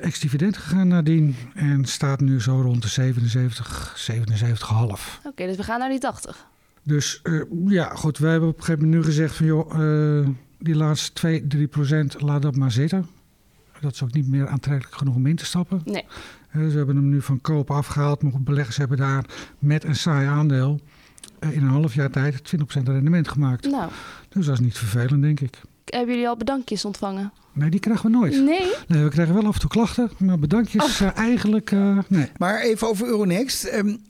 ex-dividend gegaan nadien. En staat nu zo rond de 77, 77,5. Oké, dus we gaan naar die 80. Dus ja, goed. Wij hebben op een gegeven moment nu gezegd van joh die laatste 2, 3 procent, laat dat maar zitten. Dat is ook niet meer aantrekkelijk genoeg om in te stappen. Nee. Dus we hebben hem nu van koop afgehaald. Maar beleggers hebben daar met een saai aandeel eh, in een half jaar tijd 20% rendement gemaakt. Nou. Dus dat is niet vervelend, denk ik. Hebben jullie al bedankjes ontvangen? Nee, die krijgen we nooit. Nee? nee we krijgen wel af en toe klachten, maar bedankjes uh, eigenlijk uh, nee. Maar even over Euronext. Um,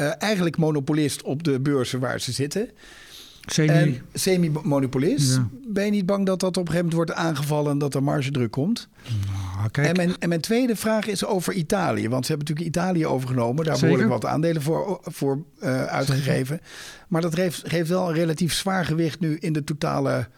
uh, eigenlijk monopolist op de beurzen waar ze zitten. Semi. Semi-monopolist. Ben je niet bang dat dat op een gegeven moment wordt aangevallen en dat er margedruk komt? Nou, kijk. En, mijn, en mijn tweede vraag is over Italië. Want ze hebben natuurlijk Italië overgenomen. Daar behoorlijk wat aandelen voor, voor uh, uitgegeven. Maar dat geeft, geeft wel een relatief zwaar gewicht nu in de totale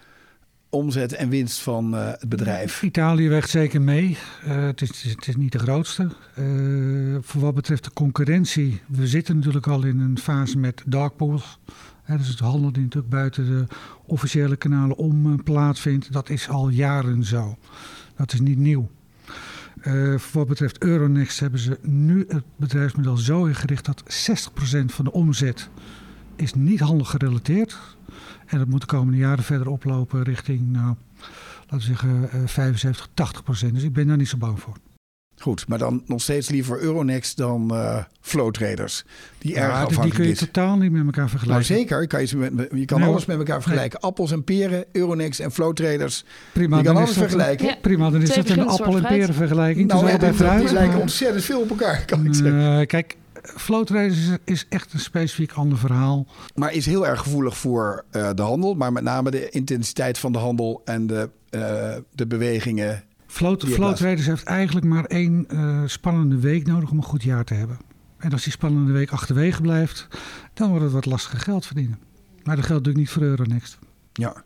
omzet en winst van uh, het bedrijf. Italië weegt zeker mee. Uh, het, is, het is niet de grootste. Uh, voor wat betreft de concurrentie, we zitten natuurlijk al in een fase met dark pools dus het handel die natuurlijk buiten de officiële kanalen om eh, plaatsvindt, dat is al jaren zo. Dat is niet nieuw. Voor wat betreft Euronext hebben ze nu het bedrijfsmodel zo ingericht dat 60% van de omzet is niet handel gerelateerd. En dat moet de komende jaren verder oplopen richting, nou, laten we zeggen, 75, 80%. Dus ik ben daar niet zo bang voor. Goed, maar dan nog steeds liever Euronext dan uh, Flow Traders. Die erg afhankelijk Die kun je totaal niet met elkaar vergelijken. Nou zeker, kan je, met, je kan alles met elkaar vergelijken. Appels en peren, Euronext en Flow Traders. Prima, je kan alles vergelijken. Prima, dan is het een appel en peren vergelijking. Nou, ja, die, die lijken ontzettend veel op elkaar, kan ik zeggen. kijk, Flow Traders is, echt een specifiek ander verhaal. Maar is heel erg gevoelig voor uh, de handel. Maar met name de intensiteit van de handel en de, uh, de bewegingen Traders heeft eigenlijk maar één uh, spannende week nodig om een goed jaar te hebben. En als die spannende week achterwege blijft, dan wordt het wat lastiger geld verdienen. Maar dat geldt natuurlijk niet voor Euronext. Ja.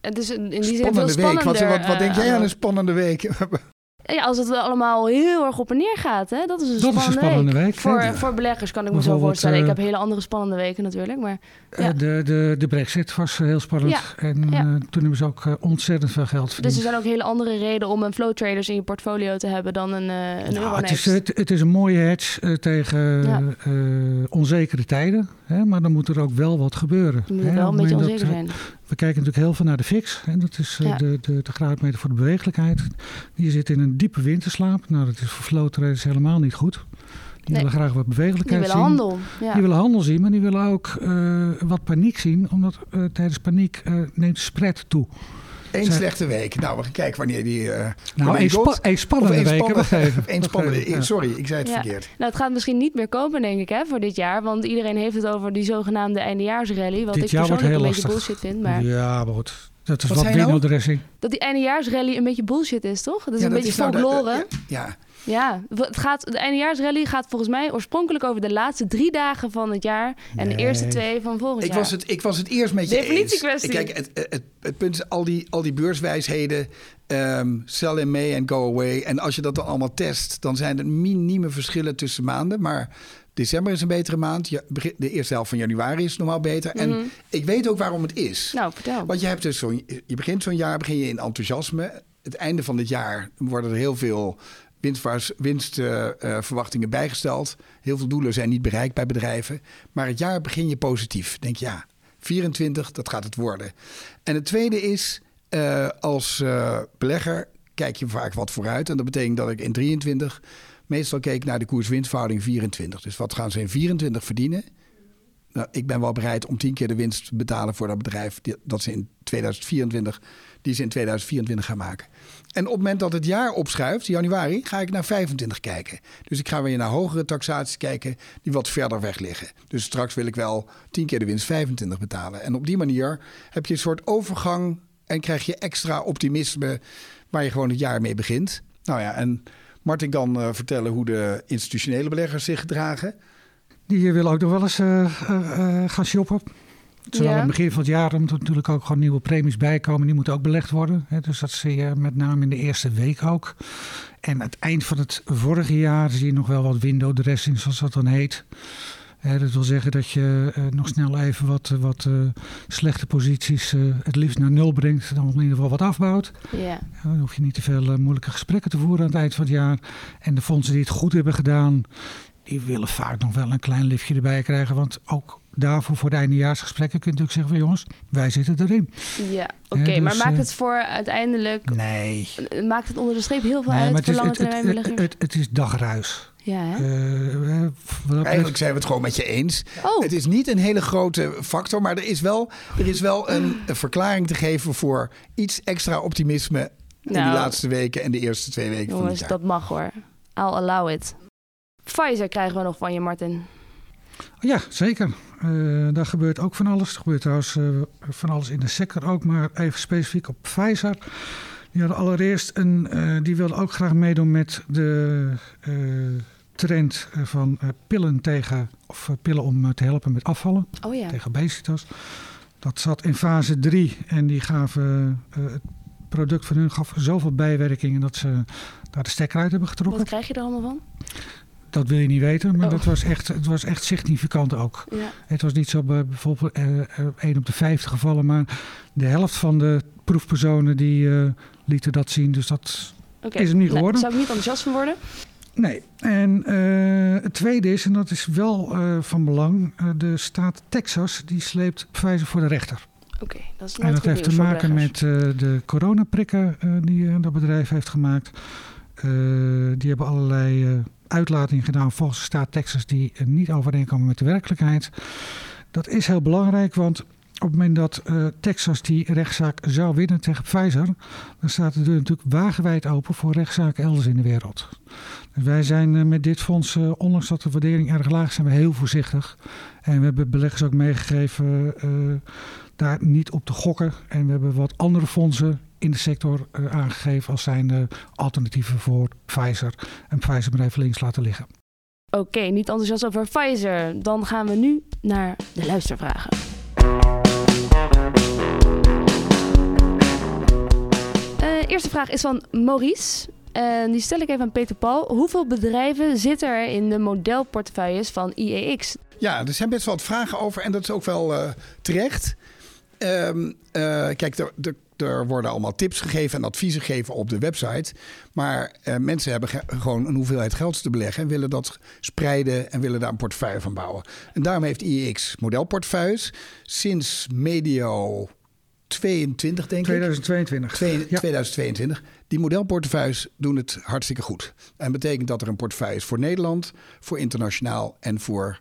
Het is in die zin veel week. Wat, wat, wat denk jij aan een spannende week? *laughs* Ja, als het allemaal heel erg op en neer gaat, hè? dat is een, spannende, is een spannende week. voor, voor beleggers kan ik me zo voorstellen. ik eh, heb hele andere spannende weken natuurlijk. Maar, eh, ja. de, de, de brexit was heel spannend. Ja. En. Uh, toen hebben ze ook ontzettend veel geld verdiend. Dus er zijn ook hele andere redenen om een flow traders in je portfolio te hebben dan een, een nou, het is, het, het, is een mooie hedge tegen onzekere tijden. Hè? Maar dan moet er ook wel wat gebeuren. Je moet wel een beetje onzeker zijn. We kijken natuurlijk heel veel naar de fix. En dat is eh, de, de, de graadmeter voor de bewegelijkheid. Die zit in een diepe winterslaap. Nou, dat is voor flow traders helemaal niet goed. Die willen graag wat bewegelijkheid zien. Die willen handel. Ja. Die willen handel zien, maar die willen ook uh, wat paniek zien. Omdat uh, tijdens paniek neemt spread toe. Eén slechte week. Nou, we gaan kijken wanneer die. Uh, nou, één spa spannende week. *laughs* Eén spannende. Sorry, ik zei het verkeerd. Nou, het gaat misschien niet meer komen, denk ik, hè, voor dit jaar. Want iedereen heeft het over die zogenaamde eindejaarsrally. Wat dit ik persoonlijk een lastig. beetje bullshit vind. Maar... Ja, maar goed. Dat is wat, wat window Dat die eindejaarsrally een beetje bullshit is, toch? Dat is een beetje nou folklore. ja. Ja, het gaat, de eindejaarsrally gaat volgens mij oorspronkelijk over de laatste drie dagen van het jaar. En de eerste twee van volgend ik jaar. Was het, ik was het eerst met je Definitiekwestie. Kijk, het, het, het, punt is al die, al die beurswijsheden. Um, sell in May and go away. En als je dat dan allemaal test, dan zijn er minieme verschillen tussen maanden. Maar december is een betere maand. De eerste helft van januari is normaal beter. En mhm. ik weet ook waarom het is. Nou, vertel. Want je, hebt dus zo'n, je begint zo'n jaar, begin je in enthousiasme. Het einde van het jaar worden er heel veel winstverwachtingen bijgesteld. Heel veel doelen zijn niet bereikt bij bedrijven. Maar het jaar begin je positief. Denk ja, 24, dat gaat het worden. En het tweede is, uh, als uh, belegger kijk je vaak wat vooruit. En dat betekent dat ik in 23 meestal keek naar de koers-winstverhouding 24. Dus wat gaan ze in 24 verdienen? Nou, ik ben wel bereid om tien keer de winst te betalen voor dat bedrijf dat ze in 2024, die ze in 2024 gaan maken. En op het moment dat het jaar opschuift, januari, ga ik naar 25 kijken. Dus ik ga weer naar hogere taxaties kijken die wat verder weg liggen. Dus straks wil ik wel 10 keer de winst 25 betalen. En op die manier heb je een soort overgang en krijg je extra optimisme waar je gewoon het jaar mee begint. Nou ja, en Martin kan uh, vertellen hoe de institutionele beleggers zich gedragen. Die willen ook nog wel eens uh, uh, gaan shoppen. Zowel ja. aan het begin van het jaar omdat er natuurlijk ook gewoon nieuwe premies bijkomen. Die moeten ook belegd worden. Hè. Dus dat zie je met name in de eerste week ook. En aan het eind van het vorige jaar zie je nog wel wat window dressing, zoals dat dan heet. dat wil zeggen dat je uh, nog snel even wat, wat uh, slechte posities uh, het liefst naar nul brengt. Dan in ieder geval wat afbouwt. Ja. dan hoef je niet te veel moeilijke gesprekken te voeren aan het eind van het jaar. En de fondsen die het goed hebben gedaan, die willen vaak nog wel een klein liftje erbij krijgen. Want ook daarvoor voor de eindejaarsgesprekken kun je natuurlijk zeggen van jongens, wij zitten erin. Ja, oké, maar dus, maakt eh, het voor uiteindelijk... Nee. Maakt het onder de streep heel veel uit voor lange termijn het, het, het, het, is dagruis. Ja, hè? Uh, Eigenlijk zijn we het gewoon met je eens. Oh. Het is niet een hele grote factor, maar er is wel, er is wel een, verklaring te geven voor iets extra optimisme in de nou. laatste weken en de eerste twee weken jongens, van het jaar. dat mag hoor. I'll allow it. Pfizer krijgen we nog van je, Martin. Ja, zeker. Uh, daar gebeurt ook van alles. Er gebeurt trouwens uh, van alles in de sector ook, maar even specifiek op Pfizer. Die hadden allereerst een, uh, die wilden ook graag meedoen met de trend van pillen tegen, of pillen om te helpen met afvallen. Oh ja. Tegen obesitas. Dat zat in fase 3 en die gaven, het product van hun gaf zoveel bijwerkingen dat ze daar de stekker uit hebben getrokken. Wat krijg je er allemaal van? Dat wil je niet weten, maar oh. dat was echt, het was echt significant ook. Ja. Het was niet zo bij bijvoorbeeld uh, eh, 1 eh, op de 50 gevallen, maar de helft van de proefpersonen die uh, lieten dat zien. Dus dat okay. is er niet geworden. zou ik niet enthousiast van worden? Nee. En uh, het tweede is, en dat is wel uh, van belang, uh, de staat Texas die sleept Pfizer voor de rechter. Oké, dat is En dat heeft te maken met de coronaprikken die dat bedrijf heeft gemaakt. Die hebben allerlei uitlatingen gedaan volgens staat Texas die niet overeenkomen met de werkelijkheid. Dat is heel belangrijk, want op het moment dat uh, Texas die rechtszaak zou winnen tegen Pfizer, dan staat de deur natuurlijk wagenwijd open voor rechtszaken elders in de wereld. Dus wij zijn met dit fonds, uh, ondanks dat de waardering erg laag is, zijn we heel voorzichtig. En we hebben beleggers ook meegegeven daar niet op te gokken. En we hebben wat andere fondsen in de sector aangegeven als zijnde alternatieven voor Pfizer. En Pfizer maar even links laten liggen. Oké, niet enthousiast over Pfizer. Dan gaan we nu naar de luistervragen. Uh, eerste vraag is van Maurice. En die stel ik even aan Peter Paul. Hoeveel bedrijven zitten er in de modelportefeuilles van IEX? Ja, er zijn best wel wat vragen over en dat is ook wel uh, terecht. Um, uh, kijk, er, er, er, worden allemaal tips gegeven en adviezen gegeven op de website. Maar uh, mensen hebben gewoon een hoeveelheid geld te beleggen en willen dat spreiden en willen daar een portefeuille van bouwen. En daarom heeft IEX modelportefeuilles sinds medio 22, denk 2022. ik. 2022. Ja. 2022. Die modelportefeuilles doen het hartstikke goed. En betekent dat er een portefeuille is voor Nederland, voor internationaal en voor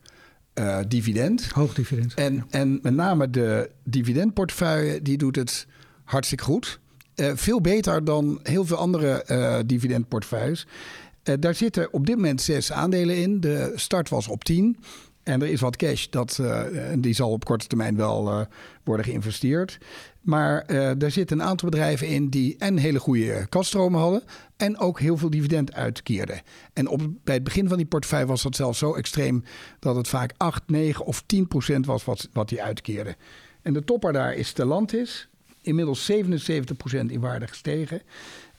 uh, dividend. Hoog dividend. En, ja. en met name de dividendportefeuille, die doet het hartstikke goed. Uh, veel beter dan heel veel andere uh, dividendportefeuilles. daar zitten op dit moment zes aandelen in. De start was op 10. En er is wat cash, dat, die zal op korte termijn wel worden geïnvesteerd. Maar daar zitten een aantal bedrijven in die en hele goede kaststromen hadden. En ook heel veel dividend uitkeerden. En op, bij het begin van die portefeuille was dat zelfs zo extreem dat het vaak 8, 9 of 10 procent was wat, wat die uitkeerde. En de topper daar is Stellantis. Inmiddels 77 procent in waarde gestegen.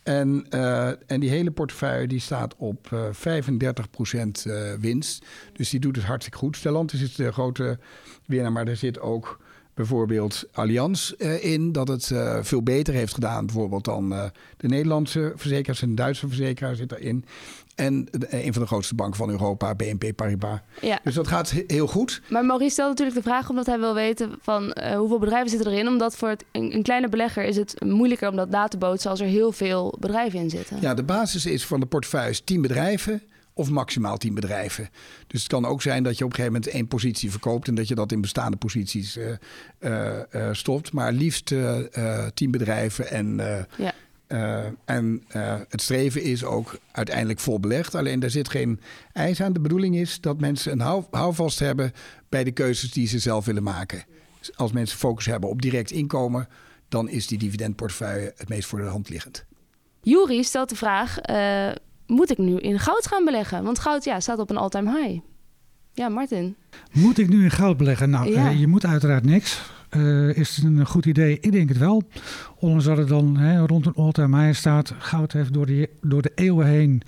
En, uh, en die hele portefeuille die staat op uh, 35 procent uh, winst. Dus die doet het hartstikke goed. Stellantis is de grote winnaar, maar er zit ook bijvoorbeeld Allianz in. Dat het veel beter heeft gedaan bijvoorbeeld dan de Nederlandse verzekeraars en de Duitse verzekeraar zit erin. En een van de grootste banken van Europa, BNP Paribas. Ja. Dus dat gaat heel goed. Maar Maurice stelt natuurlijk de vraag omdat hij wil weten van hoeveel bedrijven zitten erin. Omdat voor het, een, een, kleine belegger is het moeilijker om dat na te bootsen als er heel veel bedrijven in zitten. Ja, de basis is van de portefeuille 10 bedrijven of maximaal 10 bedrijven. Dus het kan ook zijn dat je op een gegeven moment één positie verkoopt en dat je dat in bestaande posities uh, uh, stopt. Maar liefst 10 bedrijven en. Ja. En het streven is ook uiteindelijk vol belegd. Alleen daar zit geen eis aan. De bedoeling is dat mensen een hou, houvast hebben bij de keuzes die ze zelf willen maken. Als mensen focus hebben op direct inkomen, dan is die dividendportefeuille het meest voor de hand liggend. Juri stelt de vraag: moet ik nu in goud gaan beleggen? Want goud ja, staat op een all-time high. Ja, Martin. Moet ik nu in goud beleggen? Nou, ja. uh, je moet uiteraard niks. Uh, is het een goed idee? Ik denk het wel. Ondanks dat het dan hè, rond een all-time high staat. Goud heeft door de, door de eeuwen heen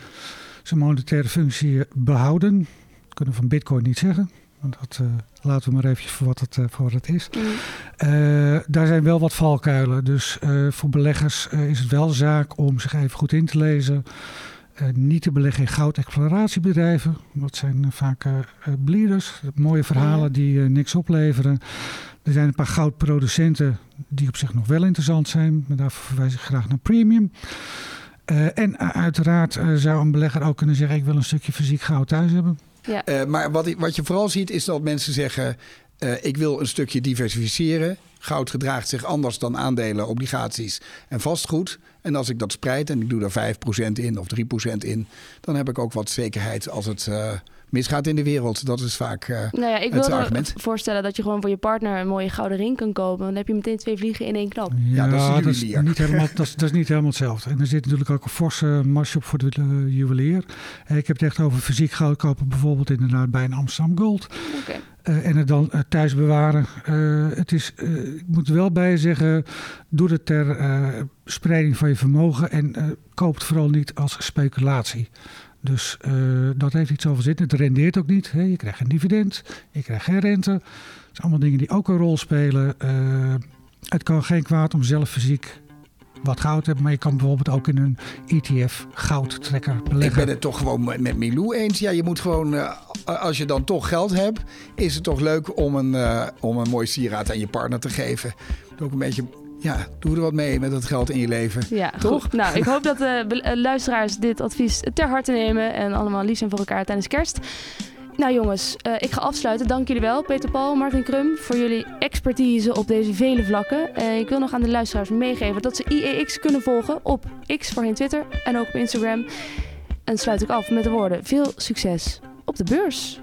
zijn monetaire functie behouden. Dat kunnen we van bitcoin niet zeggen. Want dat uh, laten we maar eventjes voor wat het, voor wat het is. Mm. daar zijn wel wat valkuilen. Dus voor beleggers is het wel zaak om zich even goed in te lezen. Uh, niet te beleggen in goudexploratiebedrijven. Dat zijn uh, vaak uh, bleeders, mooie verhalen die niks opleveren. Er zijn een paar goudproducenten die op zich nog wel interessant zijn. Maar daarvoor verwijs ik graag naar premium. en uiteraard zou een belegger ook kunnen zeggen: ik wil een stukje fysiek goud thuis hebben. Ja. maar wat, wat je vooral ziet is dat mensen zeggen: ik wil een stukje diversificeren. Goud gedraagt zich anders dan aandelen, obligaties en vastgoed. En als ik dat spreid en ik doe daar 5% in of 3% in, dan heb ik ook wat zekerheid als het uh, misgaat in de wereld. Dat is vaak uh, nou ja, ik het wil argument. voorstellen dat je gewoon voor je partner een mooie gouden ring kan kopen. Dan heb je meteen twee vliegen in één klap. Ja, ja dat, is dat, is niet helemaal, *laughs* dat, is, dat is niet helemaal hetzelfde. En er zit natuurlijk ook een forse marge op voor de uh, juwelier. Ik heb het echt over fysiek goud kopen, bijvoorbeeld inderdaad bij een Amsterdam Gold. Okay. Uh, en het dan uh, thuis bewaren. Uh, het is, ik moet er wel bij zeggen, doe het ter spreiding van je vermogen en koop het vooral niet als speculatie. Dus dat heeft iets over zitten. Het rendeert ook niet. Hè. Je krijgt geen dividend, je krijgt geen rente. Het zijn allemaal dingen die ook een rol spelen. het kan geen kwaad om zelf fysiek wat goud hebt. Maar je kan bijvoorbeeld ook in een ETF goudtrekker beleggen. Ik ben het toch gewoon met Milou eens. Ja, je moet gewoon, uh, als je dan toch geld hebt, is het toch leuk om een, om een mooi sieraad aan je partner te geven. Ook een beetje ja, doe er wat mee met dat geld in je leven. Ja, toch? nou, ik hoop dat de luisteraars dit advies ter harte nemen en allemaal lief zijn voor elkaar tijdens kerst. Nou jongens, uh, ik ga afsluiten. Dank jullie wel, Peter Paul, Martin Krum, voor jullie expertise op deze vele vlakken. Uh, ik wil nog aan de luisteraars meegeven dat ze IEX kunnen volgen op X, voorheen Twitter, en ook op Instagram. En sluit ik af met de woorden: veel succes op de beurs.